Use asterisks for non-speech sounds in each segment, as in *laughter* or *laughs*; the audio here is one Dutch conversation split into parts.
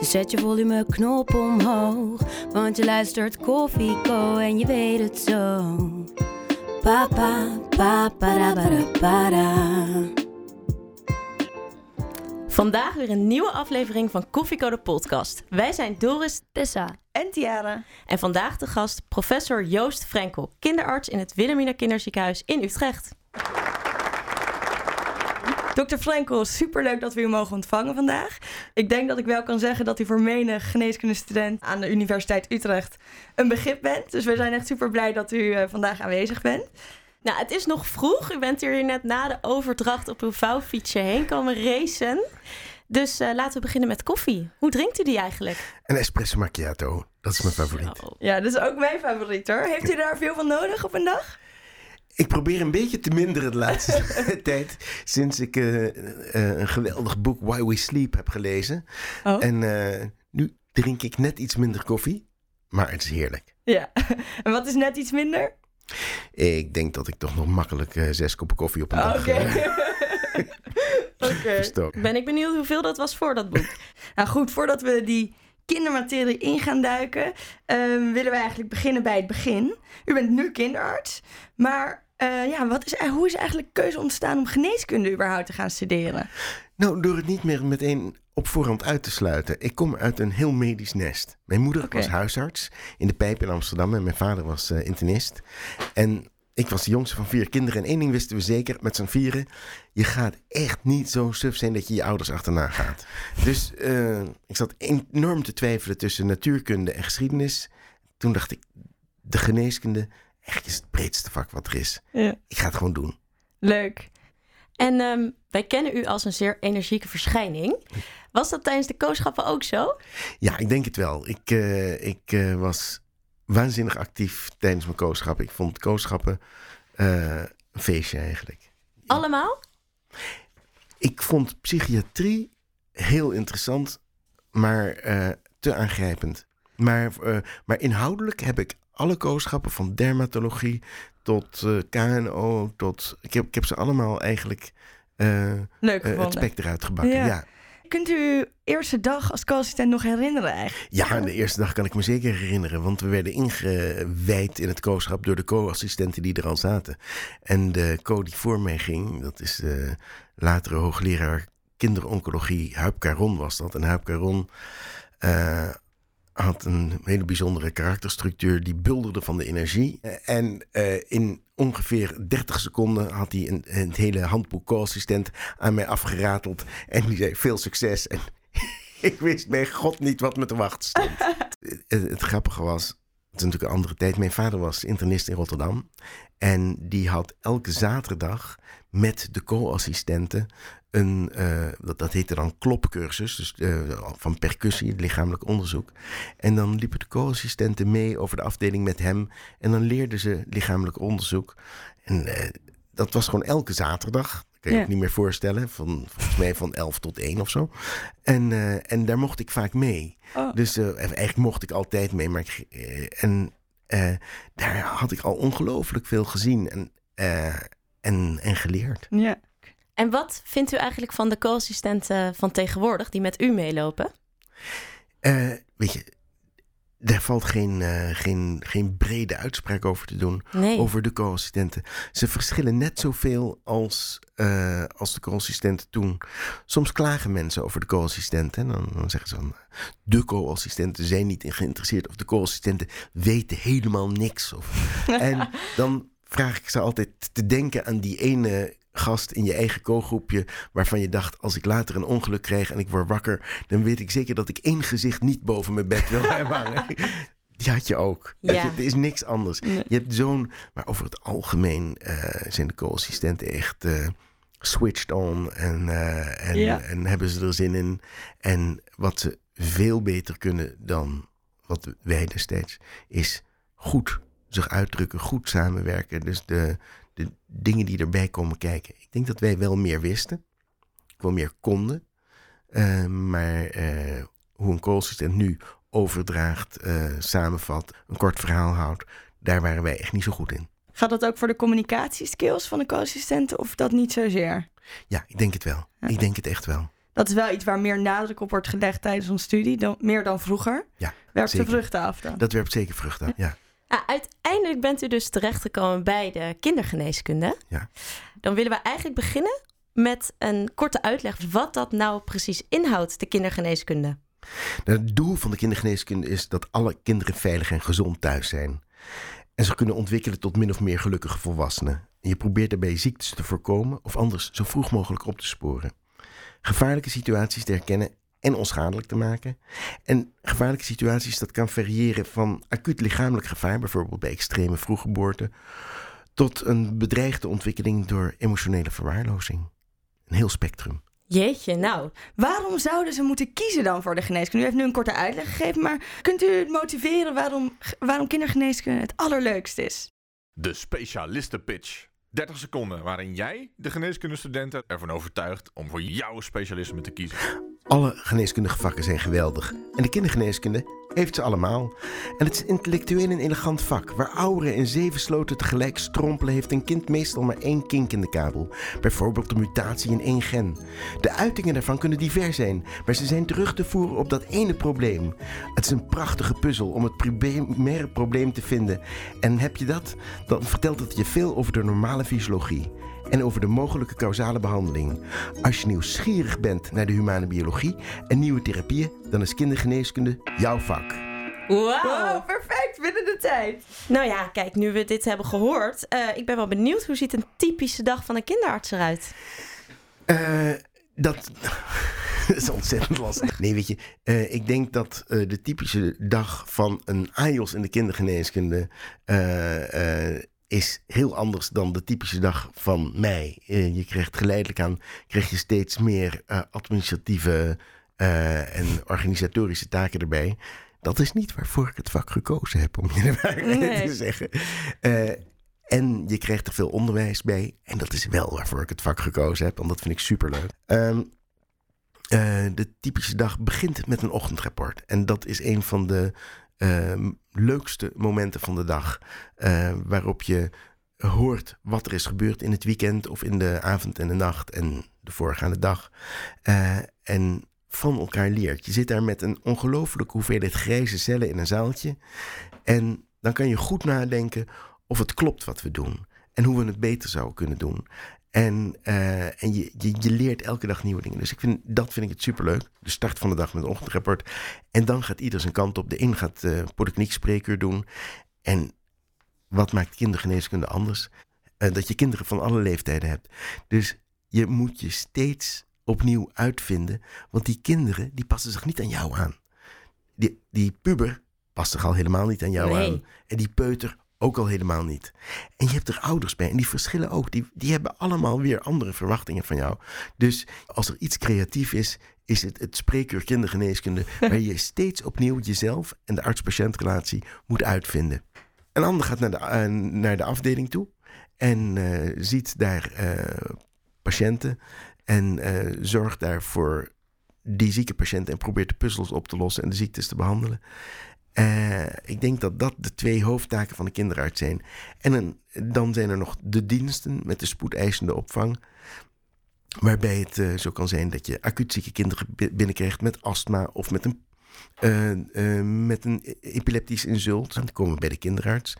Dus zet je volumeknop omhoog. Want je luistert Koffieko en je weet het zo. Papa, papa, da. Vandaag weer een nieuwe aflevering van Koffieko de podcast. Wij zijn Doris Tessa. en Tiara. en vandaag de gast professor Joost Frenkel, kinderarts in het Wilhelmina Kinderziekenhuis in Utrecht. Dr. Frenkel, superleuk dat we u mogen ontvangen vandaag. Ik denk dat ik wel kan zeggen dat u voor menig geneeskundestudent aan de Universiteit Utrecht een begrip bent. Dus we zijn echt super blij dat u eh, vandaag aanwezig bent. Nou, het is nog vroeg. U bent hier net na de overdracht op uw vouwfietsje heen komen racen. Dus eh, laten we beginnen met koffie. Hoe drinkt u die eigenlijk? Een espresso macchiato, dat is mijn favoriet. Zo. Ja, dat is ook mijn favoriet hoor. Heeft u daar veel van nodig op een dag? Ik probeer een beetje te minderen de laatste *laughs* tijd. Sinds ik eh, eh, een geweldig boek Why We Sleep heb gelezen. Oh. En eh, nu drink ik net iets minder koffie. Maar het is heerlijk. Ja. *laughs* En wat is net iets minder? Ik denk dat ik toch nog makkelijk zes koppen koffie op een Oh, dag Oké. *laughs* Ben ik benieuwd hoeveel dat was voor dat boek. Nou goed, voordat we die kindermaterie in gaan duiken, ehm, willen we eigenlijk beginnen bij het begin. U bent nu kinderarts, maar eh, ja, wat is, hoe is eigenlijk keuze ontstaan om geneeskunde überhaupt te gaan studeren? Nou, door het niet meer meteen op voorhand uit te sluiten. Ik kom uit een heel medisch nest. Mijn moeder was huisarts in de Pijp in Amsterdam en mijn vader was eh, internist. En ik was de jongste van vier kinderen. En één ding wisten we zeker, met z'n vieren. Je gaat echt niet zo suf zijn dat je je ouders achterna gaat. Dus eh, ik zat enorm te twijfelen tussen natuurkunde en geschiedenis. Toen dacht ik, de geneeskunde, echt is het breedste vak wat er is. Ja. Ik ga het gewoon doen. Leuk. En ehm, wij kennen u als een zeer energieke verschijning. Was dat tijdens de kooschappen ook zo? Ja, ik denk het wel. Ik, eh, ik eh, was waanzinnig actief tijdens mijn kooschappen. Ik vond kooschappen eh, een feestje eigenlijk. Allemaal? Ik vond psychiatrie heel interessant, maar eh, te aangrijpend. Maar, eh, maar inhoudelijk heb ik alle kooschappen van dermatologie tot KNO tot... Ik heb, ik heb ze allemaal eigenlijk Leuk het gevonden. spek eruit gebakken. Ja. ja. Kunt u uw eerste dag als co-assistent nog herinneren eigenlijk? Ja, de eerste dag kan ik me zeker herinneren. Want we werden ingewijd in het kooschap door de co-assistenten die er al zaten. En de co die voor mij ging, dat is de latere hoogleraar kinderoncologie, Huip Caron was dat. En Huip Caron eh, had een hele bijzondere karakterstructuur. Die bulderde van de energie. En eh, in ongeveer 30 seconden had hij een, het hele handboek co-assistent aan mij afgerateld. En die zei veel succes. En *laughs* ik wist bij god niet wat me te wachten stond. *laughs* het, het grappige was, het is natuurlijk een andere tijd. Mijn vader was internist in Rotterdam. En die had elke zaterdag met de co-assistenten een, eh, dat, dat heette dan klopcursus, dus eh, van percussie, lichamelijk onderzoek. En dan liepen de co-assistenten mee over de afdeling met hem. En dan leerden ze lichamelijk onderzoek. En eh, dat was gewoon elke zaterdag. Kan je Ja. ook niet meer voorstellen. Van, volgens mij van 11 tot 1 of zo. En, eh, en daar mocht ik vaak mee. Oh. Dus eh, eigenlijk mocht ik altijd mee. Maar ik, eh, en eh, daar had ik al ongelooflijk veel gezien en, eh, en, en geleerd. Ja. En wat vindt u eigenlijk van de co-assistenten van tegenwoordig die met u meelopen? Eh, weet je, daar valt geen, eh, geen, geen brede uitspraak over te doen. Nee. Over de co-assistenten. Ze verschillen net zoveel als, eh, als de co-assistenten toen. Soms klagen mensen over de co-assistenten. Dan, dan zeggen ze van... De co-assistenten zijn niet geïnteresseerd. Of de co-assistenten weten helemaal niks. Of, *laughs* en dan vraag ik ze altijd te denken aan die ene gast in je eigen co-groepje... waarvan je dacht, als ik later een ongeluk krijg en ik word wakker... dan weet ik zeker dat ik één gezicht niet boven mijn bed wil *laughs* hebben hangen. Die had je ook. Ja. Het is niks anders. Nee. Je hebt zo'n... Maar over het algemeen eh, zijn de co-assistenten echt eh, switched on. En, eh, en, Ja. en hebben ze er zin in. En wat ze veel beter kunnen dan wat wij destijds, is goed zich uitdrukken, goed samenwerken. Dus de, de dingen die erbij komen kijken. Ik denk dat wij wel meer wisten, wel meer konden. Uh, maar uh, hoe een co-assistent nu overdraagt, uh, samenvat, een kort verhaal houdt, daar waren wij echt niet zo goed in. Gaat dat ook voor de communicatieskills van de co-assistenten of dat niet zozeer? Ja, ik denk het wel. Ja. Ik denk het echt wel. Dat is wel iets waar meer nadruk op wordt gelegd tijdens onze studie, dan, meer dan vroeger. Ja, werpt zeker. de vruchten af dan? Dat werpt zeker vruchten af, ja. Ah, uiteindelijk bent u dus terechtgekomen bij de kindergeneeskunde. Ja. Dan willen we eigenlijk beginnen met een korte uitleg wat dat nou precies inhoudt, de kindergeneeskunde. Nou, het doel van de kindergeneeskunde is dat alle kinderen veilig en gezond thuis zijn. En ze kunnen ontwikkelen tot min of meer gelukkige volwassenen. En je probeert daarbij ziektes te voorkomen of anders zo vroeg mogelijk op te sporen. Gevaarlijke situaties te herkennen en onschadelijk te maken. En gevaarlijke situaties, dat kan variëren van acuut lichamelijk gevaar, bijvoorbeeld bij extreme vroeggeboorte, tot een bedreigde ontwikkeling door emotionele verwaarlozing. Een heel spectrum. Jeetje, nou. Waarom zouden ze moeten kiezen dan voor de geneeskunde? U heeft nu een korte uitleg gegeven, maar kunt u motiveren waarom, waarom kindergeneeskunde het allerleukst is? De specialistenpitch. 30 seconden waarin jij de geneeskundestudenten ervan overtuigt om voor jouw specialisme te kiezen. Alle geneeskundige vakken zijn geweldig. En de kindergeneeskunde heeft ze allemaal. En het is intellectueel een elegant vak. Waar ouderen in zeven sloten tegelijk strompelen, heeft een kind meestal maar één kink in de kabel. Bijvoorbeeld een mutatie in één gen. De uitingen daarvan kunnen divers zijn, maar ze zijn terug te voeren op dat ene probleem. Het is een prachtige puzzel om het primaire probleem te vinden. En heb je dat, dan vertelt het je veel over de normale fysiologie en over de mogelijke causale behandeling. Als je nieuwsgierig bent naar de humane biologie en nieuwe therapieën, dan is kindergeneeskunde jouw vak. Wauw. Wow, perfect, binnen de tijd. Nou ja, kijk, nu we dit hebben gehoord, uh, ik ben wel benieuwd, hoe ziet een typische dag van een kinderarts eruit? Uh, dat... *laughs* dat is ontzettend lastig. Nee, weet je, uh, ik denk dat uh, de typische dag van een AIOS in de kindergeneeskunde uh, is heel anders dan de typische dag van mij. je krijgt geleidelijk aan krijg je steeds meer administratieve en organisatorische taken erbij. Dat is niet waarvoor ik het vak gekozen heb, om je de waarheid nee. te *laughs* zeggen. En je krijgt er veel onderwijs bij. En dat is wel waarvoor ik het vak gekozen heb. Want dat vind ik superleuk. Um, uh, de typische dag begint met een ochtendrapport. En dat is een van de uh, leukste momenten van de dag. Uh, waarop je hoort wat er is gebeurd in het weekend of in de avond en de nacht en de voorgaande dag. en van elkaar leert. Je zit daar met een ongelofelijke hoeveelheid grijze cellen in een zaaltje. En dan kan je goed nadenken of het klopt wat we doen. En hoe we het beter zouden kunnen doen. En, uh, en je, je, je, leert elke dag nieuwe dingen. Dus ik vind, dat vind ik het superleuk. De start van de dag met een ochtendrapport. En dan gaat ieder zijn kant op. De een gaat uh, polykliniek doen. En wat maakt kindergeneeskunde anders? Uh, dat je kinderen van alle leeftijden hebt. Dus je moet je steeds opnieuw uitvinden. Want die kinderen, die passen zich niet aan jou aan. Die, die puber past zich al helemaal niet aan jou nee. aan. En die peuter ook al helemaal niet. En je hebt er ouders bij en die verschillen ook. Die, die hebben allemaal weer andere verwachtingen van jou. Dus als er iets creatief is, is het het spreekuur kindergeneeskunde... *laughs* waar je steeds opnieuw jezelf en de arts-patiëntrelatie moet uitvinden. Een ander gaat naar de, uh, naar de afdeling toe en uh, ziet daar uh, patiënten... en zorgt daar voor die zieke patiënten en probeert de puzzels op te lossen en de ziektes te behandelen. Uh, ik denk dat dat de twee hoofdtaken van de kinderarts zijn. En dan zijn er nog de diensten met de spoedeisende opvang. Waarbij het uh, zo kan zijn dat je acuut zieke kinderen binnenkrijgt met astma of met een, uh, met een epileptisch insult. Dan komen we bij de kinderarts.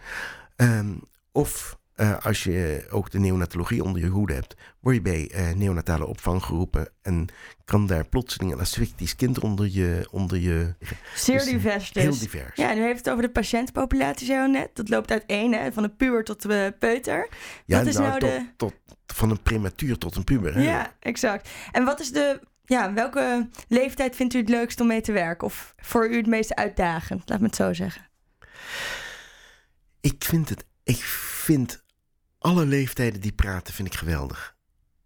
Um, of uh, als je ook de neonatologie onder je hoede hebt, word je bij uh, neonatale opvang geroepen en kan daar plotseling een asphyctisch kind onder je. Onder je Zeer dus divers. Dus. Heel divers. Ja, nu heeft het over de patiëntpopulatie, zo net. Dat loopt uiteen, hè? van de puber tot de peuter. Ja, wat is nou, nou tot, de. Tot, van een prematuur tot een puber. Hè? Ja, exact. En wat is de. Ja, welke leeftijd vindt u het leukst om mee te werken? Of voor u het meest uitdagend? Laat me het zo zeggen. Ik vind het. Ik vind alle leeftijden die praten, vind ik geweldig.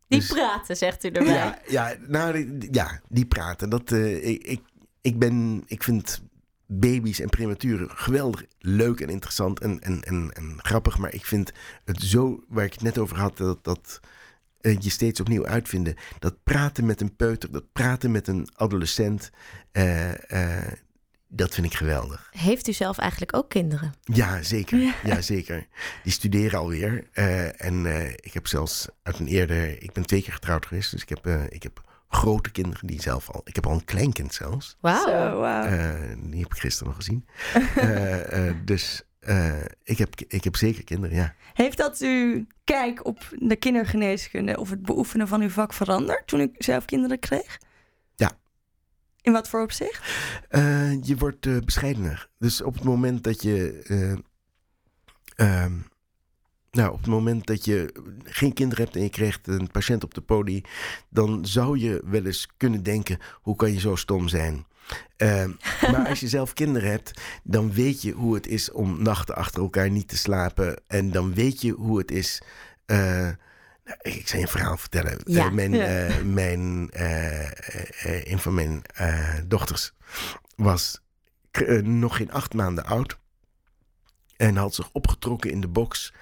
Die dus, praten, zegt u erbij. Ja, ja, nou, ja die praten. Dat, uh, ik, ik, ben, ik vind baby's en prematuren geweldig leuk en interessant en, en, en, en grappig. Maar ik vind het zo, waar ik het net over had, dat, dat eh, je steeds opnieuw uitvinden. Dat praten met een peuter, dat praten met een adolescent, eh, dat vind ik geweldig. Heeft u zelf eigenlijk ook kinderen? Ja, zeker. Ja. zeker. Die studeren alweer. eh, en eh, ik heb zelfs uit een eerder... Ik ben twee keer getrouwd geweest. Dus ik heb, eh, ik heb grote kinderen die zelf al... Ik heb al een kleinkind zelfs. Wauw. Zo, wauw. Eh, die heb ik gisteren nog gezien. *laughs* Eh, eh, dus eh, ik, heb, ik heb zeker kinderen, ja. Heeft dat uw kijk op de kindergeneeskunde of het beoefenen van uw vak veranderd toen u zelf kinderen kreeg? In wat voor opzicht? Eh, je wordt eh, bescheidener. Dus op het moment dat je. eh, ehm, nou, op het moment dat je geen kinderen hebt en je krijgt een patiënt op de poli, dan zou je wel eens kunnen denken: hoe kan je zo stom zijn? Ehm, *laughs* maar als je zelf kinderen hebt, dan weet je hoe het is om nachten achter elkaar niet te slapen. En dan weet je hoe het is. Nou, ik zal je een verhaal vertellen. Ja. Eh, mijn, Ja. *laughs* eh, mijn, eh, een van mijn dochters was nog geen acht maanden oud. En had zich opgetrokken in de box.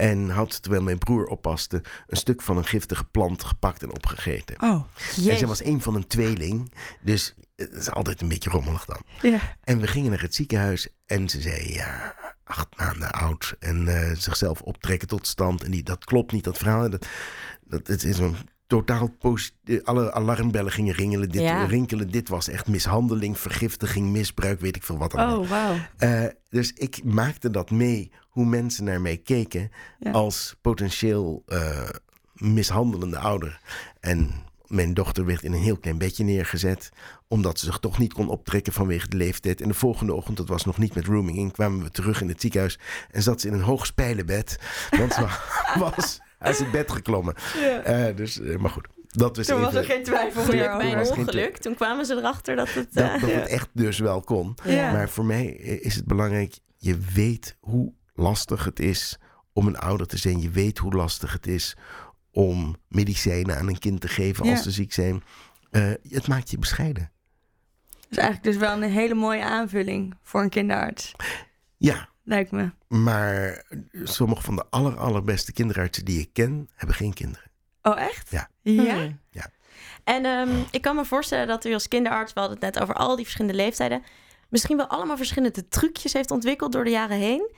En had, terwijl mijn broer oppaste, een stuk van een giftige plant gepakt en opgegeten. Oh, En ze was een van een tweeling. Dus het is altijd een beetje rommelig dan. ja. En we gingen naar het ziekenhuis en ze zei, ja, acht maanden oud. En eh, zichzelf optrekken tot stand. En die, dat klopt niet, dat verhaal. Dat, dat, het is een totaal positief... Alle alarmbellen gingen ringelen, dit, Ja. rinkelen. Dit was echt mishandeling, vergiftiging, misbruik, weet ik veel wat. allemaal. Oh, wauw. Eh, dus ik maakte dat mee, hoe mensen naar mij keken... Ja. als potentieel eh, mishandelende ouder. En mijn dochter werd in een heel klein bedje neergezet... omdat ze zich toch niet kon optrekken vanwege de leeftijd. En de volgende ochtend, dat was nog niet met rooming in... kwamen we terug in het ziekenhuis en zat ze in een hoog spijlenbed. Want ze *laughs* was uit het bed geklommen. *laughs* Ja. Eh, dus, eh, maar goed, dat was Toen was er geen twijfel meer bij was een ongeluk. Toen kwamen ze erachter dat het... eh, Dat, dat Ja. het echt dus wel kon. Ja. Maar voor mij is het belangrijk, je weet hoe lastig het is om een ouder te zijn. Je weet hoe lastig het is om medicijnen aan een kind te geven als ze ziek zijn. Eh, het maakt je bescheiden. Dat is eigenlijk dus wel een hele mooie aanvulling voor een kinderarts. Ja, Lijkt me. maar sommige van de aller, allerbeste kinderartsen die ik ken, hebben geen kinderen. Oh, echt? Ja. Ja? Ja. En ehm, ik kan me voorstellen dat u als kinderarts, we hadden het net over al die verschillende leeftijden, misschien wel allemaal verschillende trucjes heeft ontwikkeld door de jaren heen.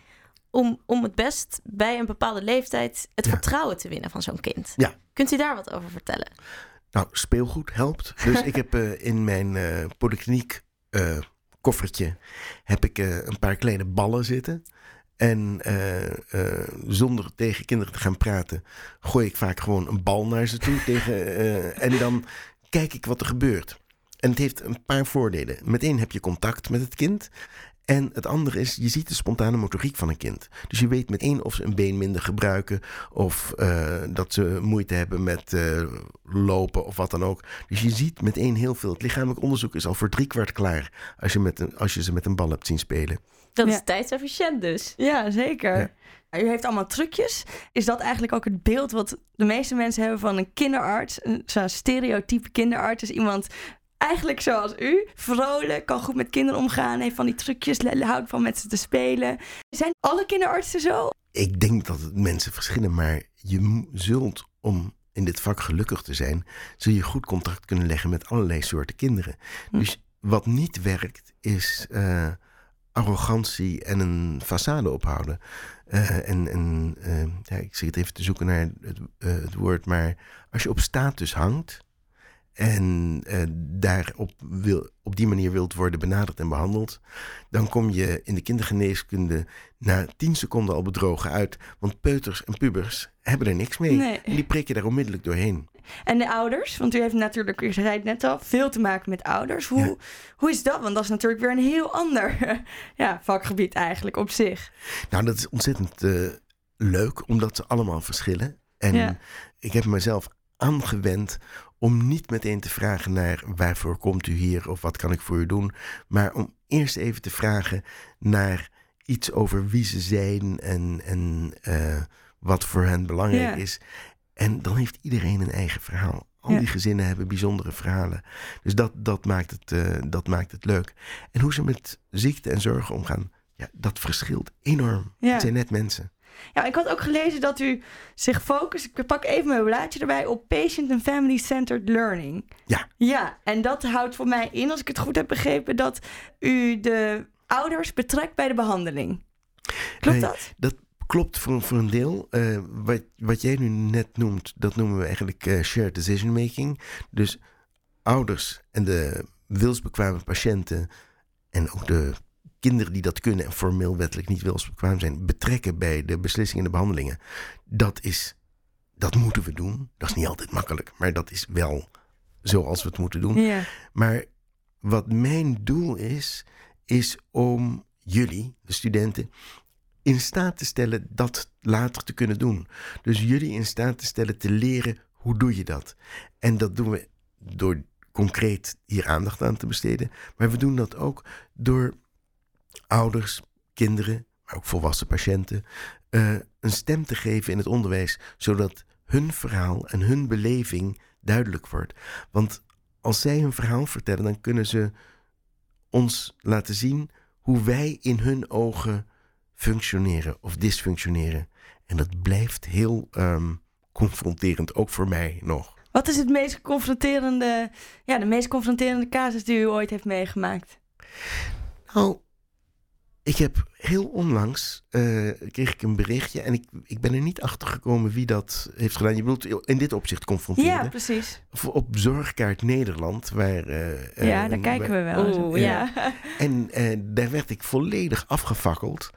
Om, om het best bij een bepaalde leeftijd het Ja. vertrouwen te winnen van zo'n kind. Ja. Kunt u daar wat over vertellen? Nou, speelgoed helpt. Dus *laughs* ik heb eh, in mijn eh polykliniek eh, koffertje heb ik eh, een paar kleine ballen zitten. En eh, eh, zonder tegen kinderen te gaan praten, gooi ik vaak gewoon een bal naar ze toe. tegen, en dan kijk ik wat er gebeurt. En het heeft een paar voordelen. Meteen heb je contact met het kind. En het andere is, je ziet de spontane motoriek van een kind. Dus je weet meteen of ze een been minder gebruiken. Of eh, dat ze moeite hebben met eh, lopen of wat dan ook. Dus je ziet meteen heel veel. Het lichamelijk onderzoek is al voor driekwart klaar. Als je, met een, als je ze met een bal hebt zien spelen. Dat Ja. is tijdsefficiënt dus. Ja, zeker. Ja. U heeft allemaal trucjes. Is dat eigenlijk ook het beeld wat de meeste mensen hebben van een kinderarts? Een zo'n stereotype kinderarts is iemand eigenlijk zoals u. Vrolijk, kan goed met kinderen omgaan, heeft van die trucjes, houdt van met ze te spelen. Zijn alle kinderartsen zo? Ik denk dat het mensen verschillen, maar je zult om in dit vak gelukkig te zijn, zul je goed contact kunnen leggen met allerlei soorten kinderen. Hm. Dus wat niet werkt, is eh, arrogantie en een façade ophouden. Eh, en en eh, ja, ik zit even te zoeken naar het, het woord, maar als je op status hangt en eh, daar op, wil, op die manier wilt worden benaderd en behandeld, dan kom je in de kindergeneeskunde na 10 seconden al bedrogen uit. Want peuters en pubers hebben er niks mee. Nee. En die prikken daar onmiddellijk doorheen. En de ouders? Want u heeft natuurlijk, u zei het net al, veel te maken met ouders. Hoe, Ja. hoe is dat? Want dat is natuurlijk weer een heel ander *laughs* ja, vakgebied eigenlijk op zich. Nou, dat is ontzettend eh, leuk, omdat ze allemaal verschillen. En Ja. ik heb mezelf aangewend om niet meteen te vragen naar waarvoor komt u hier of wat kan ik voor u doen. Maar om eerst even te vragen naar iets over wie ze zijn en, en eh, wat voor hen belangrijk is. En dan heeft iedereen een eigen verhaal. Al Ja. die gezinnen hebben bijzondere verhalen. Dus dat, dat, maakt het, eh, dat maakt het leuk. En hoe ze met ziekte en zorgen omgaan, ja, dat verschilt enorm. Ja. Het zijn net mensen. Ja, ik had ook gelezen dat u zich focust, ik pak even mijn blaadje erbij, op patient and family centered learning. Ja. Ja, en dat houdt voor mij in, als ik het goed heb begrepen, dat u de ouders betrekt bij de behandeling. Klopt Nee, dat? Dat klopt voor, voor een deel. Eh, wat, wat jij nu net noemt, dat noemen we eigenlijk eh, shared decision making. Dus ouders en de wilsbekwame patiënten en ook de kinderen die dat kunnen en formeel wettelijk niet wilsbekwaam zijn, betrekken bij de beslissingen en de behandelingen. Dat is, dat moeten we doen. Dat is niet altijd makkelijk, maar dat is wel zoals we het moeten doen. Ja. Maar wat mijn doel is, is om jullie, de studenten, in staat te stellen dat later te kunnen doen. Dus jullie in staat te stellen te leren hoe doe je dat. En dat doen we door concreet hier aandacht aan te besteden. Maar we doen dat ook door ouders, kinderen, maar ook volwassen patiënten, eh, een stem te geven in het onderwijs, zodat hun verhaal en hun beleving duidelijk wordt. Want als zij hun verhaal vertellen, dan kunnen ze ons laten zien hoe wij in hun ogen functioneren of dysfunctioneren. En dat blijft heel ehm, confronterend, ook voor mij nog. Wat is het meest confronterende, ja, de meest confronterende casus die u ooit heeft meegemaakt? Nou, ik heb heel onlangs eh, kreeg ik een berichtje en ik, ik ben er niet achter gekomen wie dat heeft gedaan. Je bedoelt in dit opzicht confronteren. Ja, precies. Op Zorgkaart Nederland, waar. eh, eh, ja, daar kijken we wel. Oeh, ja. En daar werd ik volledig afgefakkeld.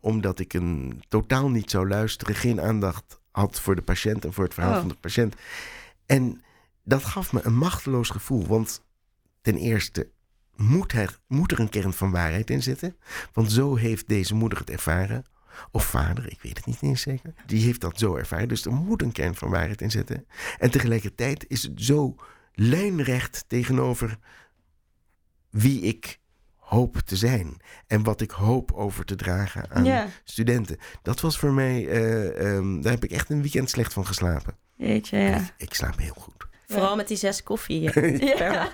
omdat ik een totaal niet zou luisteren, geen aandacht had voor de patiënt en voor het verhaal Oh. van de patiënt. En dat gaf me een machteloos gevoel. Want ten eerste moet er, moet er een kern van waarheid in zitten. Want zo heeft deze moeder het ervaren. Of vader, ik weet het niet eens zeker. Die heeft dat zo ervaren. Dus er moet een kern van waarheid in zitten. En tegelijkertijd is het zo lijnrecht tegenover wie ik hoop te zijn. En wat ik hoop over te dragen aan Ja, studenten. Dat was voor mij, eh, ehm, daar heb ik echt een weekend slecht van geslapen. jeetje, En ja. Ik, ik slaap heel goed. Vooral met die zes koffie. *laughs* dag.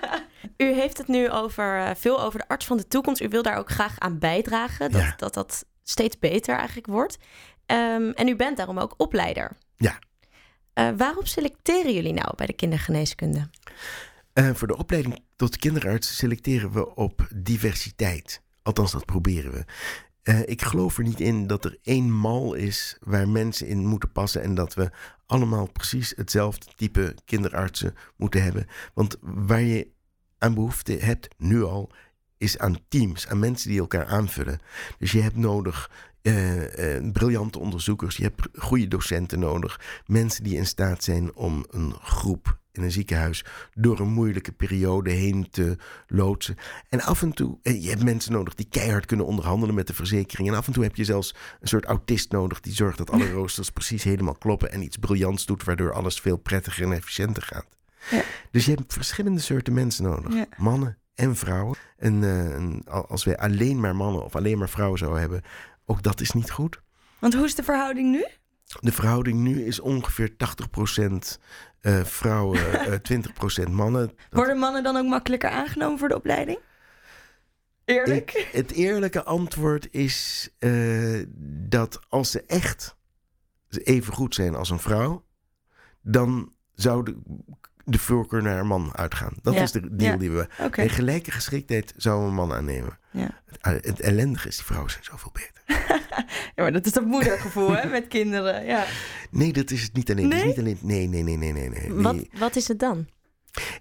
U heeft het nu over, eh, veel over de arts van de toekomst. U wil daar ook graag aan bijdragen. Dat Ja. dat, dat steeds beter eigenlijk wordt. Ehm, en u bent daarom ook opleider. Ja. Eh, waarom selecteren jullie nou bij de kindergeneeskunde? Eh, voor de opleiding tot kinderarts selecteren we op diversiteit. Althans, dat proberen we. Ik geloof er niet in dat er één mal is waar mensen in moeten passen en dat we allemaal precies hetzelfde type kinderartsen moeten hebben. Want waar je aan behoefte hebt, nu al, is aan teams, aan mensen die elkaar aanvullen. Dus je hebt nodig eh, eh, briljante onderzoekers, je hebt goede docenten nodig, mensen die in staat zijn om een groep in een ziekenhuis door een moeilijke periode heen te loodsen. En af en toe, eh, je hebt mensen nodig die keihard kunnen onderhandelen met de verzekering. En af en toe heb je zelfs een soort autist nodig die zorgt dat alle roosters precies helemaal kloppen en iets briljants doet, waardoor alles veel prettiger en efficiënter gaat. Ja. Dus je hebt verschillende soorten mensen nodig. Ja. Mannen en vrouwen. En eh, en als wij alleen maar mannen of alleen maar vrouwen zouden hebben, ook dat is niet goed. Want hoe is de verhouding nu? De verhouding nu is ongeveer 80% eh, vrouwen, *laughs* eh 20% mannen. Dat- Worden mannen dan ook makkelijker aangenomen voor de opleiding? Eerlijk? Ik- het eerlijke antwoord is dat als ze echt even goed zijn als een vrouw, dan zou de, voorkeur naar een man uitgaan. Dat Ja, is de deal ja. die we. Oké. In gelijke geschiktheid zou een man aannemen. Ja. Het, het ellendige is, die vrouwen zijn zoveel beter. *laughs* ja, maar dat is dat moedergevoel, hè, met kinderen. Ja. Nee, dat is het niet alleen. Nee? niet alleen nee, nee, nee, nee, nee. nee. Wat, wat is het dan?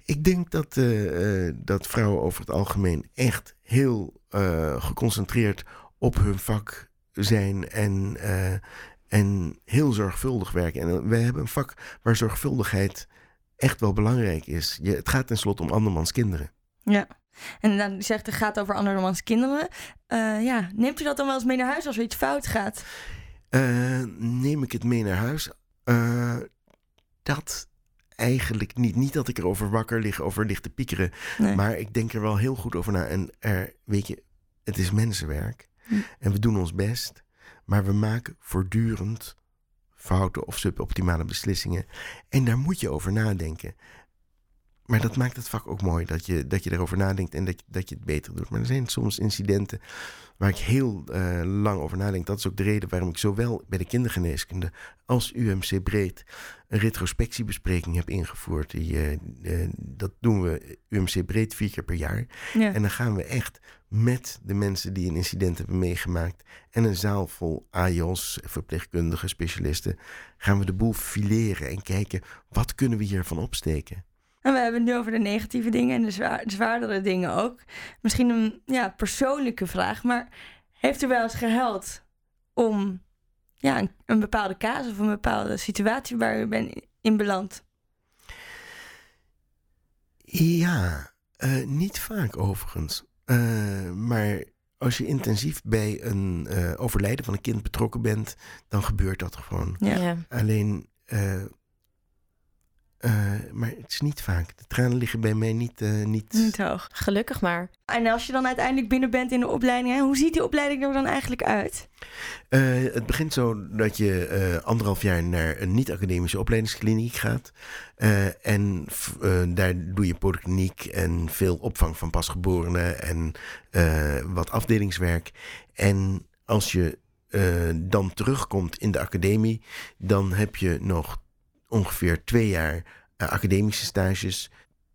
Ik denk dat, eh, eh, dat vrouwen over het algemeen echt heel eh, geconcentreerd op hun vak zijn en, en heel zorgvuldig werken. En wij hebben een vak waar zorgvuldigheid echt wel belangrijk is. Je, het gaat tenslotte om andermans kinderen. ja. En dan zegt het gaat over andermans kinderen. Eh, ja, neemt u dat dan wel eens mee naar huis als er iets fout gaat? Eh, neem ik het mee naar huis? Eh, dat eigenlijk niet. Niet dat ik erover wakker lig, over lig te piekeren. Nee. Maar ik denk er wel heel goed over na. En er, weet je, het is mensenwerk. Hm. En we doen ons best. Maar we maken voortdurend foute of suboptimale beslissingen. En daar moet je over nadenken. Maar dat maakt het vak ook mooi, dat je, dat je erover nadenkt en dat je, dat je het beter doet. Maar er zijn soms incidenten waar ik heel uh, lang over nadenk. Dat is ook de reden waarom ik zowel bij de kindergeneeskunde als UMC Breed een retrospectiebespreking heb ingevoerd. Die, uh, dat doen we UMC Breed vier keer per jaar. Ja. En dan gaan we echt met de mensen die een incident hebben meegemaakt en een zaal vol AJOS, verpleegkundige specialisten, gaan we de boel fileren en kijken wat kunnen we hiervan opsteken. En we hebben het nu over de negatieve dingen en de, zwaar, de zwaardere dingen ook. Misschien een ja, persoonlijke vraag, maar heeft u wel eens gehuild om ja, een, een bepaalde casus of een bepaalde situatie waar u bent in beland? Ja, uh, niet vaak overigens. Uh, maar als je intensief bij een uh, overlijden van een kind betrokken bent, dan gebeurt dat gewoon. Ja. Ja. Alleen, uh, maar het is niet vaak. De tranen liggen bij mij niet, uh, niet... niet hoog. Gelukkig maar. En als je dan uiteindelijk binnen bent in de opleiding, hè, hoe ziet die opleiding er dan eigenlijk uit? Uh, het begint zo dat je anderhalf jaar naar een niet-academische opleidingskliniek gaat. en daar doe je polykliniek en veel opvang van pasgeborenen en wat afdelingswerk. En als je dan terugkomt in de academie, dan heb je nog ongeveer twee jaar uh, academische stages,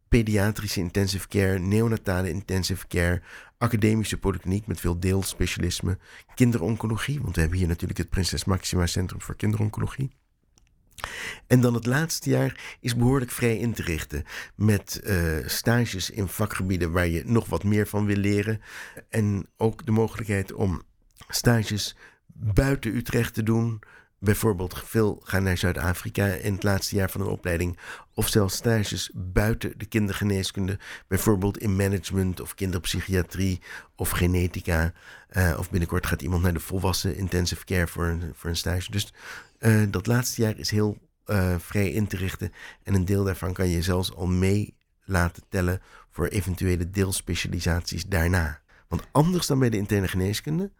pediatrische intensive care, neonatale intensive care, academische polykliniek met veel deelspecialisme, kinderoncologie, want we hebben hier natuurlijk het Prinses Maxima Centrum voor Kinderoncologie. En dan het laatste jaar is behoorlijk vrij in te richten. Met uh, stages in vakgebieden waar je nog wat meer van wil leren. En ook de mogelijkheid om stages buiten Utrecht te doen. Bijvoorbeeld veel gaan naar Zuid-Afrika in het laatste jaar van een opleiding. Of zelfs stages buiten de kindergeneeskunde. Bijvoorbeeld in management of kinderpsychiatrie of genetica. Uh, of binnenkort gaat iemand naar de volwassen intensive care voor een, voor een stage. Dus uh, dat laatste jaar is heel uh, vrij in te richten. En een deel daarvan kan je zelfs al mee laten tellen voor eventuele deelspecialisaties daarna. Want anders dan bij de interne geneeskunde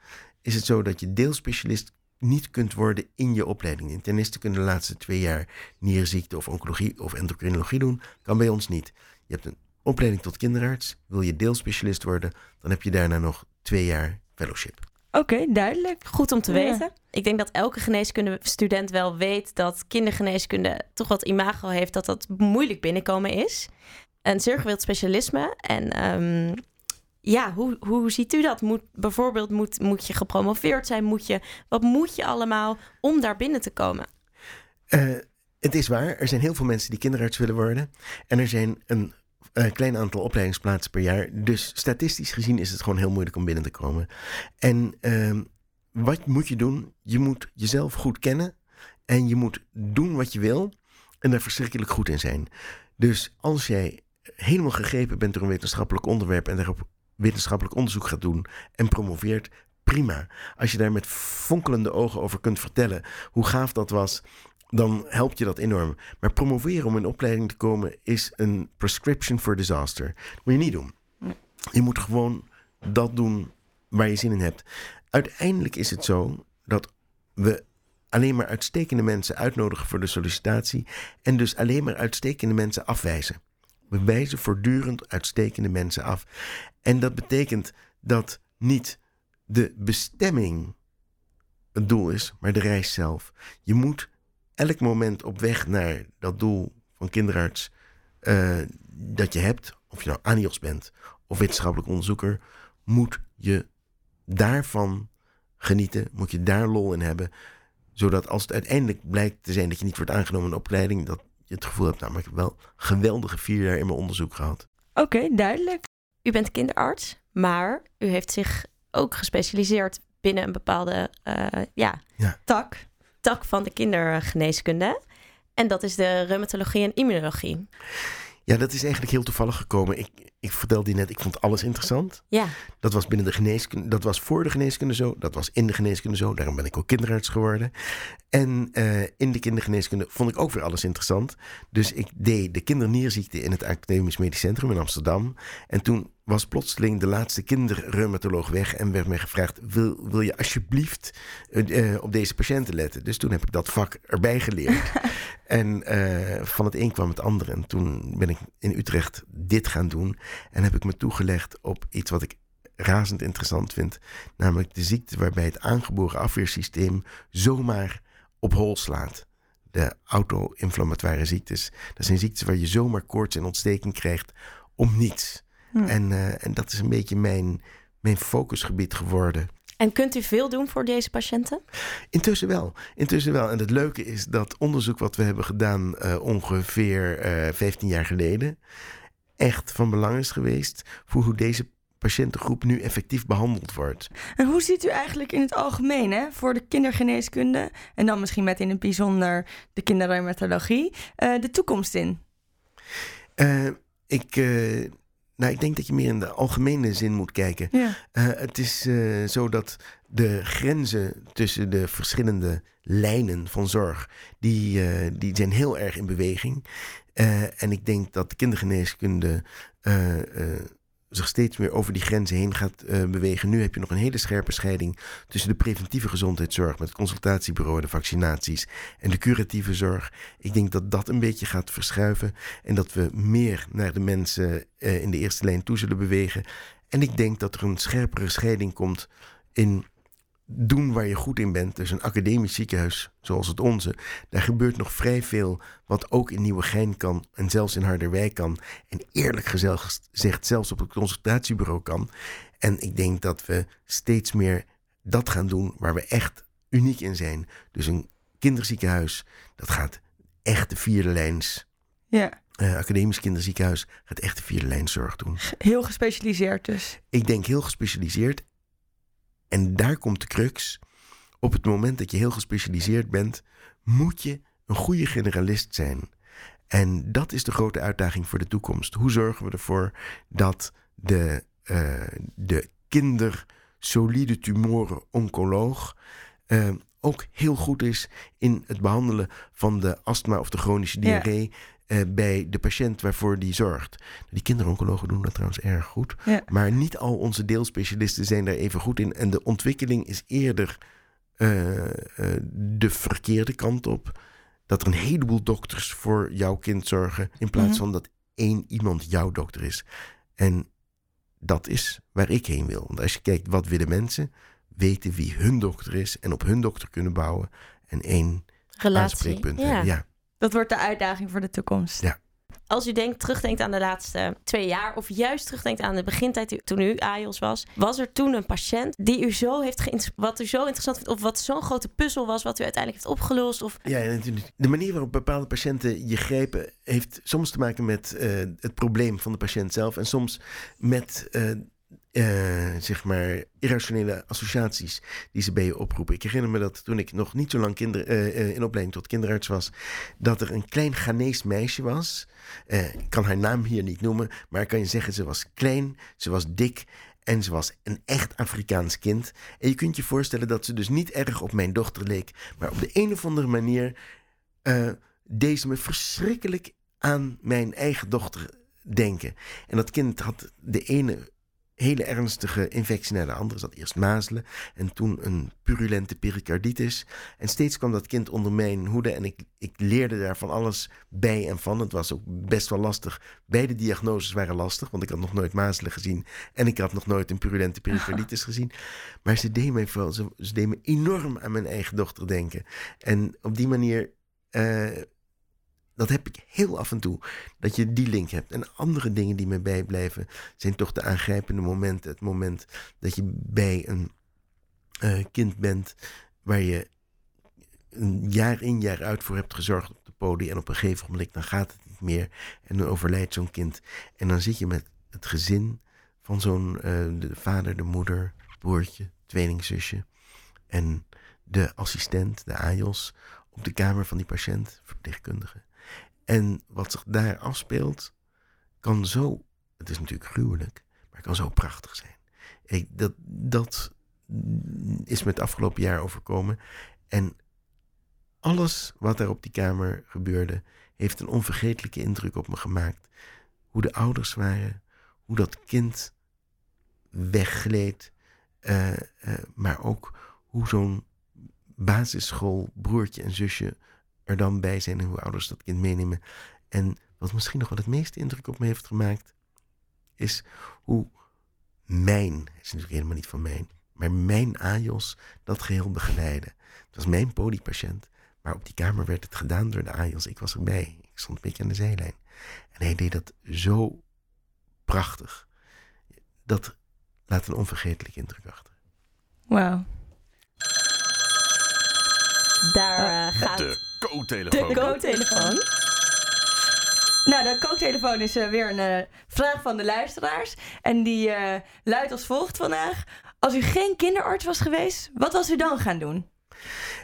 is het zo dat je deelspecialist niet kunt worden in je opleiding. Internisten kunnen de laatste twee jaar nierziekte of oncologie of endocrinologie doen. Kan bij ons niet. Je hebt een opleiding tot kinderarts. Wil je deelspecialist worden, dan heb je daarna nog twee jaar fellowship. Oké, okay, duidelijk. Goed om te Ja. weten. Ik denk dat elke geneeskundestudent wel weet dat kindergeneeskunde toch wat imago heeft dat dat moeilijk binnenkomen is. Een zeer gewild specialisme. En ehm, ja, hoe, hoe ziet u dat? Moet, bijvoorbeeld, moet, moet je gepromoveerd zijn? Moet je, wat moet je allemaal om daar binnen te komen? Uh, het is waar, er zijn heel veel mensen die kinderarts willen worden. En er zijn een klein aantal opleidingsplaatsen per jaar. Dus statistisch gezien is het gewoon heel moeilijk om binnen te komen. En uh, wat moet je doen? Je moet jezelf goed kennen. En je moet doen wat je wil. En daar verschrikkelijk goed in zijn. Dus als jij helemaal gegrepen bent door een wetenschappelijk onderwerp en daarop wetenschappelijk onderzoek gaat doen en promoveert, prima. Als je daar met fonkelende ogen over kunt vertellen hoe gaaf dat was, dan helpt je dat enorm. Maar promoveren om in opleiding te komen is een prescription for disaster. Dat moet je niet doen. Je moet gewoon dat doen waar je zin in hebt. Uiteindelijk is het zo dat we alleen maar uitstekende mensen uitnodigen voor de sollicitatie en dus alleen maar uitstekende mensen afwijzen. We wijzen voortdurend uitstekende mensen af. En dat betekent dat niet de bestemming het doel is, maar de reis zelf. Je moet elk moment op weg naar dat doel van kinderarts uh, dat je hebt, of je nou ANIOS bent of wetenschappelijk onderzoeker, moet je daarvan genieten, moet je daar lol in hebben, zodat als het uiteindelijk blijkt te zijn dat je niet wordt aangenomen in een opleiding, dat je het gevoel hebt, nou, maar ik heb wel geweldige vier jaar in mijn onderzoek gehad. Oké, okay, duidelijk. U bent kinderarts, maar u heeft zich ook gespecialiseerd binnen een bepaalde uh, ja, ja. tak. tak van de kindergeneeskunde. En dat is de reumatologie en immunologie. Ja, dat is eigenlijk heel toevallig gekomen. Ik, ik vertelde je net, ik vond alles interessant. Ja. Dat was binnen de geneeskunde, dat was voor de geneeskunde zo, dat was in de geneeskunde zo. Daarom ben ik ook kinderarts geworden. En eh, in de kindergeneeskunde vond ik ook weer alles interessant. Dus ik deed de kindernierziekte in het Academisch Medisch Centrum in Amsterdam. En toen was plotseling de laatste kinderreumatoloog weg en werd mij gevraagd: wil, wil je alsjeblieft eh, eh, op deze patiënten letten? Dus toen heb ik dat vak erbij geleerd. *laughs* en van het een kwam het ander. En toen ben ik in Utrecht dit gaan doen. En heb ik me toegelegd op iets wat ik razend interessant vind. Namelijk de ziekte waarbij het aangeboren afweersysteem zomaar op hol slaat. De auto-inflammatoire ziektes. Dat zijn ziektes waar je zomaar koorts en ontsteking krijgt om niets. Hm. En, eh, en dat is een beetje mijn, mijn focusgebied geworden. En kunt u veel doen voor deze patiënten? Intussen wel. Intussen wel. En het leuke is dat onderzoek wat we hebben gedaan eh, ongeveer eh 15 jaar geleden... echt van belang is geweest voor hoe deze patiëntengroep nu effectief behandeld wordt. En hoe ziet u eigenlijk in het algemeen, hè, voor de kindergeneeskunde... en dan misschien met in het bijzonder de kinderreumatologie, eh, de toekomst in? Eh, ik, eh, nou, ik denk dat je meer in de algemene zin moet kijken. Ja. Het is zo dat de grenzen tussen de verschillende lijnen van zorg, die, die zijn heel erg in beweging. Eh, en ik denk dat de kindergeneeskunde eh, eh, zich steeds meer over die grenzen heen gaat bewegen. Nu heb je nog een hele scherpe scheiding tussen de preventieve gezondheidszorg met het consultatiebureau, de vaccinaties en de curatieve zorg. Ik denk dat dat een beetje gaat verschuiven en dat we meer naar de mensen in de eerste lijn toe zullen bewegen. En ik denk dat er een scherpere scheiding komt in doen waar je goed in bent. Dus een academisch ziekenhuis zoals het onze. Daar gebeurt nog vrij veel wat ook in Nieuwegein kan en zelfs in Harderwijk kan. En eerlijk gezegd zelfs op het consultatiebureau kan. En ik denk dat we steeds meer dat gaan doen waar we echt uniek in zijn. Dus een kinderziekenhuis, dat gaat echt de vierde lijns. ja, eh, academisch kinderziekenhuis gaat echt de vierde lijns zorg doen. heel gespecialiseerd dus. Ik denk heel gespecialiseerd. En daar komt de crux. Op het moment dat je heel gespecialiseerd bent, moet je een goede generalist zijn. En dat is de grote uitdaging voor de toekomst. Hoe zorgen we ervoor dat de, eh, de kindersolide tumoren-oncoloog eh, ook heel goed is in het behandelen van de astma of de chronische Ja. Eh, bij de patiënt waarvoor die zorgt. Die kinderoncologen doen dat trouwens erg goed. Ja. Maar niet al onze deelspecialisten zijn daar even goed in. En de ontwikkeling is eerder eh, eh, de verkeerde kant op. Dat er een heleboel dokters voor jouw kind zorgen. In plaats Mhm. van dat één iemand jouw dokter is. En dat is waar ik heen wil. Want als je kijkt wat willen mensen, weten wie hun dokter is. En op hun dokter kunnen bouwen. En één Relatie. aanspreekpunt. Ja. Dat wordt de uitdaging voor de toekomst. Ja. Als u denkt, terugdenkt aan de laatste twee jaar, of juist terugdenkt aan de begintijd toen u AIOS was, was er toen een patiënt die u zo heeft wat u zo interessant vindt, of wat zo'n grote puzzel was, wat u uiteindelijk heeft opgelost? Of Ja, natuurlijk. De manier waarop bepaalde patiënten je grijpen heeft soms te maken met eh, het probleem van de patiënt zelf en soms met eh, eh, zeg maar irrationele associaties die ze bij je oproepen. Ik herinner me dat toen ik nog niet zo lang kinder, eh, eh, in opleiding tot kinderarts was, dat er een klein Ghanese meisje was. Ik kan haar naam hier niet noemen, maar ik kan je zeggen, ze was klein, ze was dik. En ze was een echt Afrikaans kind. En je kunt je voorstellen dat ze dus niet erg op mijn dochter leek. Maar op de een of andere manier deed ze me verschrikkelijk aan mijn eigen dochter denken. En dat kind had de ene hele ernstige infectie naar de andere. Ze had eerst mazelen en toen een purulente pericarditis. En steeds kwam dat kind onder mijn hoede en ik, ik leerde daar van alles bij en van. Het was ook best wel lastig. Beide diagnoses waren lastig, want ik had nog nooit mazelen gezien en ik had nog nooit een purulente pericarditis *laughs* gezien. Maar ze deed mij vooral, ze, ze deed me enorm aan mijn eigen dochter denken. En op die manier, eh, dat heb ik heel af en toe, dat je die link hebt. En andere dingen die me bijblijven, zijn toch de aangrijpende momenten. Het moment dat je bij een eh, kind bent waar je een jaar in jaar uit voor hebt gezorgd op de poli. En op een gegeven moment, dan gaat het niet meer. En dan overlijdt zo'n kind. En dan zit je met het gezin van zo'n, eh, de vader, de moeder, broertje, tweelingzusje. En de assistent, de AJOS, op de kamer van die patiënt, verpleegkundige. En wat zich daar afspeelt, kan zo het is natuurlijk gruwelijk, maar kan zo prachtig zijn. Ik, dat, dat is me het afgelopen jaar overkomen. En alles wat er op die kamer gebeurde, heeft een onvergetelijke indruk op me gemaakt. Hoe de ouders waren, hoe dat kind weggleed, eh, eh, maar ook hoe zo'n basisschool broertje en zusje er dan bij zijn en hoe ouders dat kind meenemen. En wat misschien nog wel het meeste indruk op me heeft gemaakt, is hoe mijn, het is natuurlijk helemaal niet van mijn, maar mijn AJOS dat geheel begeleidde. Het was mijn polypatiënt, maar op die kamer werd het gedaan door de AJOS. Ik was erbij. Ik stond een beetje aan de zijlijn. En hij deed dat zo prachtig. Dat laat een onvergetelijke indruk achter. Wauw. Daar eh, gaat De co-telefoon. de co-telefoon. Nou, de kooktelefoon is eh, weer een eh, vraag van de luisteraars. En die eh, luidt als volgt vandaag. Als u geen kinderarts was geweest, wat was u dan gaan doen?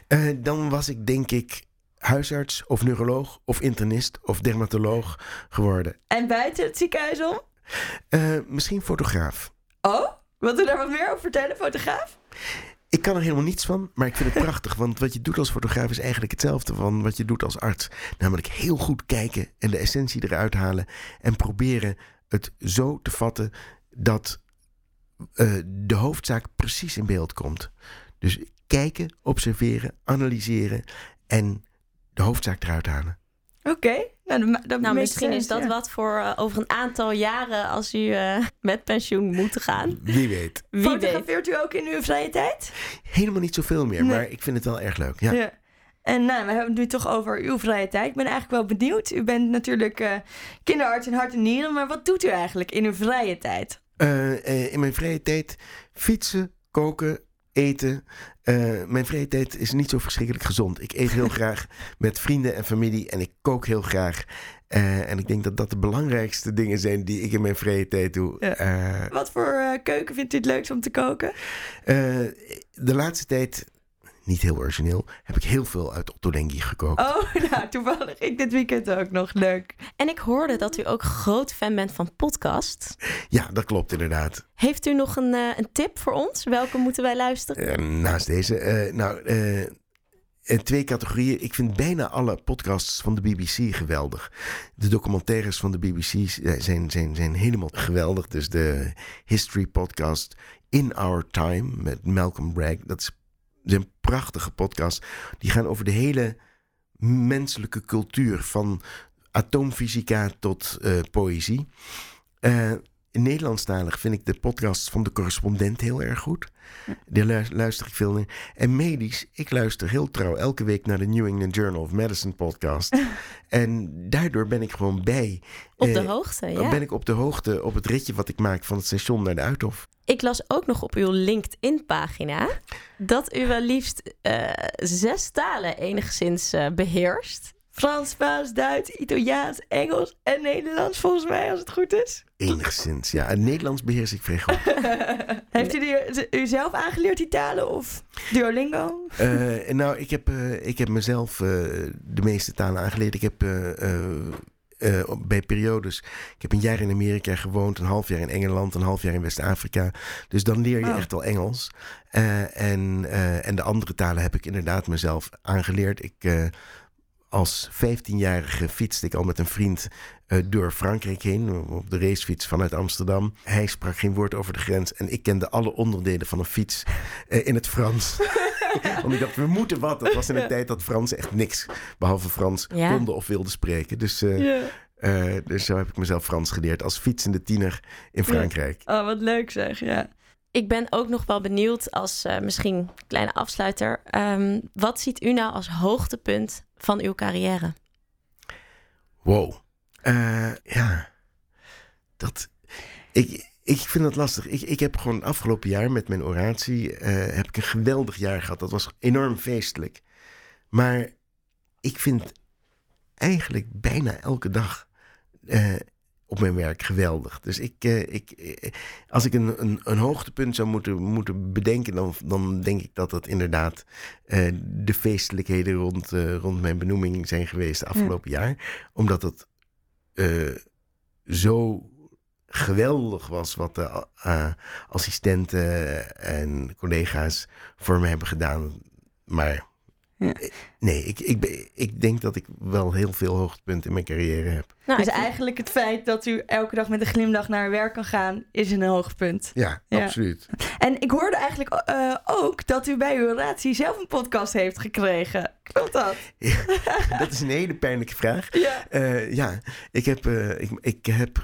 Eh, dan was ik denk ik huisarts of neuroloog of internist of dermatoloog geworden. En buiten het ziekenhuis om? Eh, misschien fotograaf. Oh, wilt u daar wat meer over vertellen, fotograaf? Ik kan er helemaal niets van, maar ik vind het *laughs* prachtig. Want wat je doet als fotograaf is eigenlijk hetzelfde van wat je doet als arts. Namelijk heel goed kijken en de essentie eruit halen. En proberen het zo te vatten dat eh, de hoofdzaak precies in beeld komt. Dus kijken, observeren, analyseren en de hoofdzaak eruit halen. Oké. Nou, Nou, misschien is sense, dat ja. wat voor eh, over een aantal jaren als u eh, met pensioen moet gaan. Wie weet. Wie weet. Fotografeert u ook in uw vrije tijd? Helemaal niet zoveel meer, Nee. maar ik vind het wel erg leuk. Ja. Ja. En nou, we hebben het nu toch over uw vrije tijd. Ik ben eigenlijk wel benieuwd. U bent natuurlijk eh, kinderarts in hart en nieren. Maar wat doet u eigenlijk in uw vrije tijd? Eh, eh, in mijn vrije tijd fietsen, koken, eten. Eh, mijn vrije tijd is niet zo verschrikkelijk gezond. Ik eet heel *laughs* graag met vrienden en familie en ik kook heel graag. Eh, en ik denk dat dat de belangrijkste dingen zijn die ik in mijn vrije tijd doe. Ja. Eh, Wat voor keuken vindt u het leukst om te koken? de laatste tijd, niet heel origineel, heb ik heel veel uit Otto Lengi gekookt. Oh, *laughs* nou, toevallig ik dit weekend ook nog. Leuk. En ik hoorde dat u ook groot fan bent van podcast. Ja, dat klopt inderdaad. Heeft u nog een, eh, een tip voor ons? Welke moeten wij luisteren? Eh, naast deze, eh, nou, twee categorieën. Ik vind bijna alle podcasts van de BBC geweldig. De documentaires van de BBC zijn, zijn, zijn helemaal geweldig. Dus de History Podcast In Our Time met Malcolm Bragg. Dat is, een prachtige podcast. Die gaan over de hele menselijke cultuur. Van atoomfysica tot eh, poëzie. Eh, in Nederlandstalig vind ik de podcast van de correspondent heel erg goed. Daar lu- luister ik veel naar. En medisch, ik luister heel trouw elke week naar de New England Journal of Medicine podcast. *laughs* en daardoor ben ik gewoon bij. Op de eh, hoogte, ja. ben ik op de hoogte op het ritje wat ik maak van het station naar de Uithof. Ik las ook nog op uw LinkedIn-pagina dat u wel liefst eh, zes talen enigszins eh, beheerst. Frans, Spaans, Duits, Italiaans, Engels en Nederlands volgens mij, als het goed is. Enigszins, ja. Het Nederlands beheers ik vrij goed. *laughs* Heeft u die, u zelf aangeleerd die talen of Duolingo? Eh, nou, ik heb, ik heb mezelf de meeste talen aangeleerd. Ik heb op- bij periodes. Ik heb een jaar in Amerika gewoond, een half jaar in Engeland, een half jaar in West-Afrika. Dus dan leer je Oh. echt al Engels. Eh, en, eh, en de andere talen heb ik inderdaad mezelf aangeleerd. Ik. als 15-jarige fietste ik al met een vriend door Frankrijk heen. Op de racefiets vanuit Amsterdam. Hij sprak geen woord over de grens. En ik kende alle onderdelen van een fiets in het Frans. *laughs* *laughs* Want ik dacht, we moeten wat. Dat was in een tijd dat Frans echt niks, behalve Frans, Ja. konden of wilden spreken. Dus, eh, Ja. eh, dus zo heb ik mezelf Frans geleerd als fietsende tiener in Frankrijk. Oh, wat leuk zeg, ja. Ik ben ook nog wel benieuwd als eh, misschien kleine afsluiter. ehm, wat ziet u nou als hoogtepunt van uw carrière? Wow. Eh, ja, dat. Ik, ik vind dat lastig. Ik, ik heb gewoon afgelopen jaar met mijn oratie. eh, heb ik een geweldig jaar gehad. Dat was enorm feestelijk. Maar ik vind eigenlijk bijna elke dag eh, op mijn werk geweldig. Dus ik, eh, ik, als ik een, een, een hoogtepunt zou moeten, moeten bedenken, dan, dan denk ik dat dat inderdaad de feestelijkheden rond, rond mijn benoeming zijn geweest de afgelopen jaar. Omdat het eh, zo geweldig was wat de eh, assistenten en collega's voor me hebben gedaan. Maar Ja. eh, nee, ik, ik, ik denk dat ik wel heel veel hoogtepunten in mijn carrière heb. Nou, dus eigenlijk het feit dat u elke dag met een glimlach naar werk kan gaan, is een hoogtepunt. Ja, Ja. absoluut. En ik hoorde eigenlijk eh, ook dat u bij uw relatie zelf een podcast heeft gekregen. Klopt dat? *laughs* Dat is een hele pijnlijke vraag. Ja. Eh, ja, ik heb, eh, ik, ik heb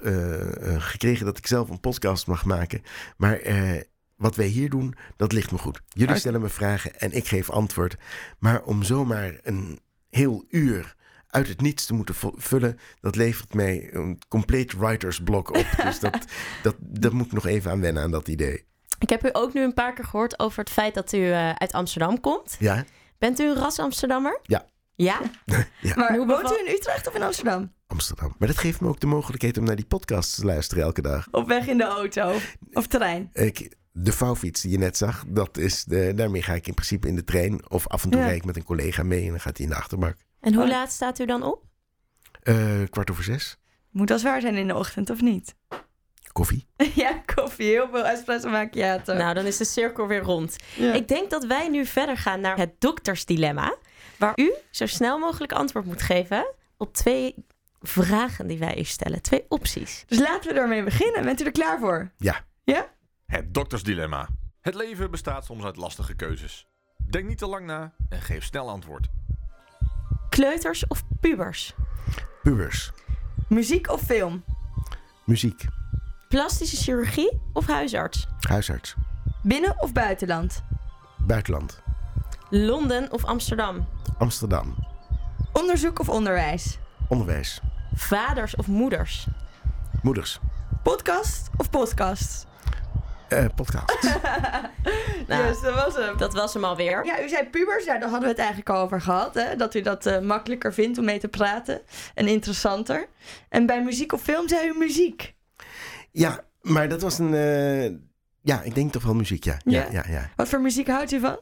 gekregen dat ik zelf een podcast mag maken. Maar eh, wat wij hier doen, dat ligt me goed. Jullie stellen me vragen en ik geef antwoord. Maar om zomaar een heel uur uit het niets te moeten vullen, dat levert mij een compleet writersblok op. *laughs* dus dat, dat, dat moet ik nog even aan wennen aan dat idee. ik heb u ook nu een paar keer gehoord over het feit dat u eh, uit Amsterdam komt. Ja, Bent u een ras Amsterdammer? Ja. Ja? *laughs* Maar Hoe woont u in Utrecht of in Amsterdam? Amsterdam. Maar dat geeft me ook de mogelijkheid om naar die podcast te luisteren elke dag. Op weg in de auto of trein? Ik, de vouwfiets die je net zag, dat is de, daarmee ga ik in principe in de trein. Of af en toe Ja. rijd ik met een collega mee en dan gaat hij in de achterbak. En hoe Oh. laat staat u dan op? Eh, kwart over zes. Moet wel zwaar zijn in de ochtend, of niet? Koffie. *laughs* ja, koffie. Heel veel espresso macchiato. Nou, dan is de cirkel weer rond. Ja. Ik denk dat wij nu verder gaan naar het doktersdilemma. Waar u zo snel mogelijk antwoord moet geven op twee vragen die wij u stellen. Twee opties. Dus laten we ermee beginnen. Bent u er klaar voor? Ja. Ja? Het doktersdilemma. Het leven bestaat soms uit lastige keuzes. Denk niet te lang na en geef snel antwoord. Kleuters of pubers? Pubers. Muziek of film? Muziek. Plastische chirurgie of huisarts? Huisarts. Binnen of buitenland? Buitenland. Londen of Amsterdam? Amsterdam. Onderzoek of onderwijs? Onderwijs. Vaders of moeders? Moeders. Podcast of podcast? Eh, podcast. *laughs* Nou, Yes, dat was hem. Dat was hem alweer. Ja, u zei pubers, ja, daar hadden we het eigenlijk al over gehad. Hè? Dat u dat eh, makkelijker vindt om mee te praten en interessanter. En bij muziek of film zei u muziek. ja, maar dat was een... eh, ja, ik denk toch wel muziek, ja. Ja, Ja? ja, ja. Wat voor muziek houdt u van?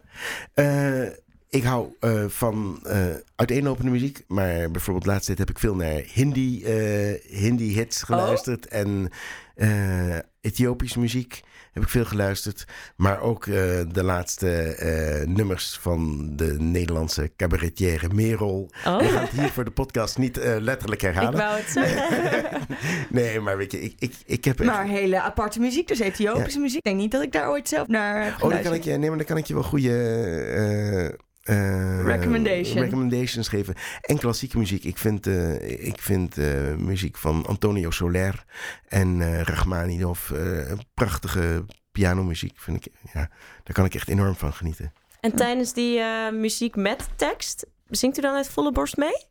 Eh, ik hou eh, van eh, uiteenlopende muziek. Maar bijvoorbeeld laatst tijd heb ik veel naar Hindi, eh, Hindi hits geluisterd. En eh, Ethiopische muziek heb ik veel geluisterd. Maar ook eh, de laatste eh, nummers van de Nederlandse cabaretière Merel. We gaan Oh, het hier voor de podcast niet eh, letterlijk ik herhalen. wou het zeggen. *laughs* nee, maar weet je, ik, ik, ik heb echt... Maar hele aparte muziek, dus Ethiopische muziek. Ik denk niet dat ik daar ooit zelf naar heb Oh, dan kan ik je, nee, maar dan kan ik je wel goede Recommendation. recommendations geven. En klassieke muziek. Ik vind, eh, ik vind eh, muziek van Antonio Soler en Rachmaninoff prachtige pianomuziek. Vind ik, ja, daar kan ik echt enorm van genieten. En tijdens die muziek met tekst, zingt u dan uit volle borst mee?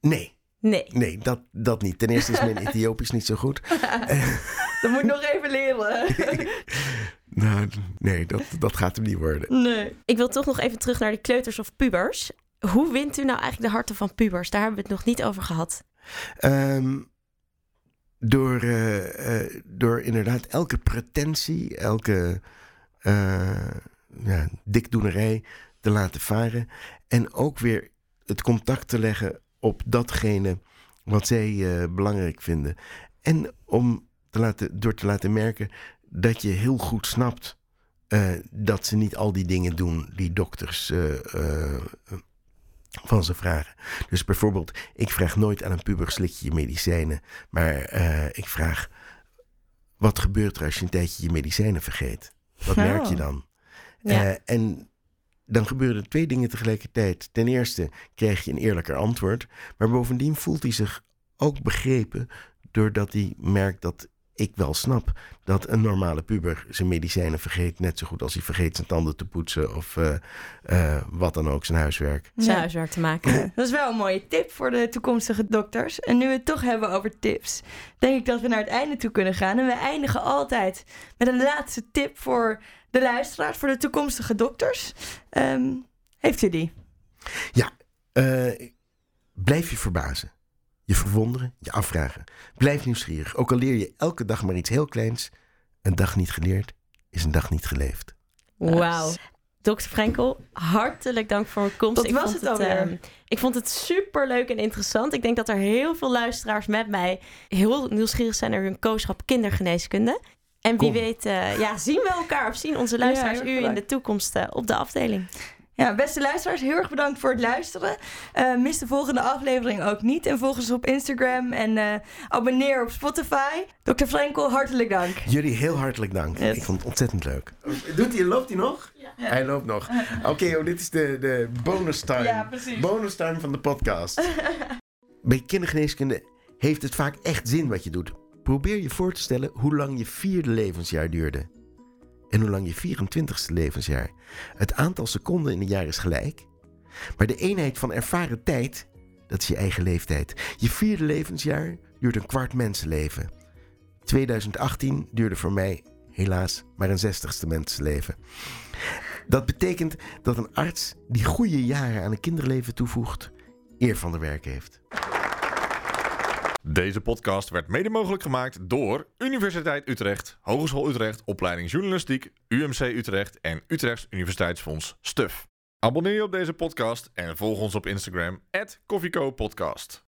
Nee, Nee. nee dat, dat niet. Ten eerste is mijn *laughs* Ethiopisch niet zo goed. *laughs* Dat moet ik nog even leren. *laughs* Nou, nee, dat, dat gaat hem niet worden. Nee. Ik wil toch nog even terug naar de kleuters of pubers. Hoe wint u nou eigenlijk de harten van pubers? Daar hebben we het nog niet over gehad. Ehm, door, eh, eh, door inderdaad elke pretentie, elke eh, ja, dikdoenerij te laten varen. En ook weer het contact te leggen op datgene wat zij belangrijk vinden. En om te laten, door te laten merken dat je heel goed snapt eh, dat ze niet al die dingen doen die dokters eh, eh, van ze vragen. Dus bijvoorbeeld, ik vraag nooit aan een puber slik je medicijnen. Maar ik vraag, wat gebeurt er als je een tijdje je medicijnen vergeet? Wat Oh. merk je dan? Ja. En dan gebeuren er twee dingen tegelijkertijd. Ten eerste krijg je een eerlijker antwoord. Maar bovendien voelt hij zich ook begrepen... doordat hij merkt dat ik wel snap... dat een normale puber zijn medicijnen vergeet... net zo goed als hij vergeet zijn tanden te poetsen... of eh, eh, wat dan ook, zijn huiswerk. Zijn Ja. huiswerk te maken. *laughs* Dat is wel een mooie tip voor de toekomstige dokters. En nu we het toch hebben over tips, denk ik dat we naar het einde toe kunnen gaan. En we eindigen altijd met een laatste tip voor de luisteraars, voor de toekomstige dokters. Ehm, heeft u die? Eh, blijf je verbazen. Je verwonderen, je afvragen. Blijf nieuwsgierig. Ook al leer je elke dag maar iets heel kleins. Een dag niet geleerd is een dag niet geleefd. Wauw. Dr. Frenkel, hartelijk dank voor uw komst. Dat ik was vond het alweer. ehm, ik vond het super leuk en interessant. Ik denk dat er heel veel luisteraars met mij heel nieuwsgierig zijn naar hun kooschap kindergeneeskunde. En wie Kom. weet, eh, ja, zien we elkaar of zien onze luisteraars u in de toekomst eh, op de afdeling. Ja, beste luisteraars, heel erg bedankt voor het luisteren. Eh, mis de volgende aflevering ook niet. En volg ons op Instagram en eh, abonneer op Spotify. Dr. Frenkel, hartelijk dank. Jullie heel hartelijk dank. Yes. Ik vond het ontzettend leuk. Doet hij, loopt hij nog? Ja. Hij loopt nog. Oké, oh, dit is de, de bonus time. Ja, precies. Bonus time van de podcast. *laughs* Bij kindergeneeskunde heeft het vaak echt zin wat je doet. Probeer je voor te stellen hoe lang je vierde levensjaar duurde. En hoe lang je 24ste levensjaar. Het aantal seconden in een jaar is gelijk. Maar de eenheid van ervaren tijd, dat is je eigen leeftijd. Je vierde levensjaar duurt een kwart mensenleven. 2018 duurde voor mij helaas maar een zestigste mensenleven. Dat betekent dat een arts die goede jaren aan een kinderleven toevoegt, eer van de werk heeft. Deze podcast werd mede mogelijk gemaakt door Universiteit Utrecht, Hogeschool Utrecht, Opleiding Journalistiek, UMC Utrecht en Utrechts Universiteitsfonds STUF. Abonneer je op deze podcast en volg ons op Instagram, @koffiekopodcast.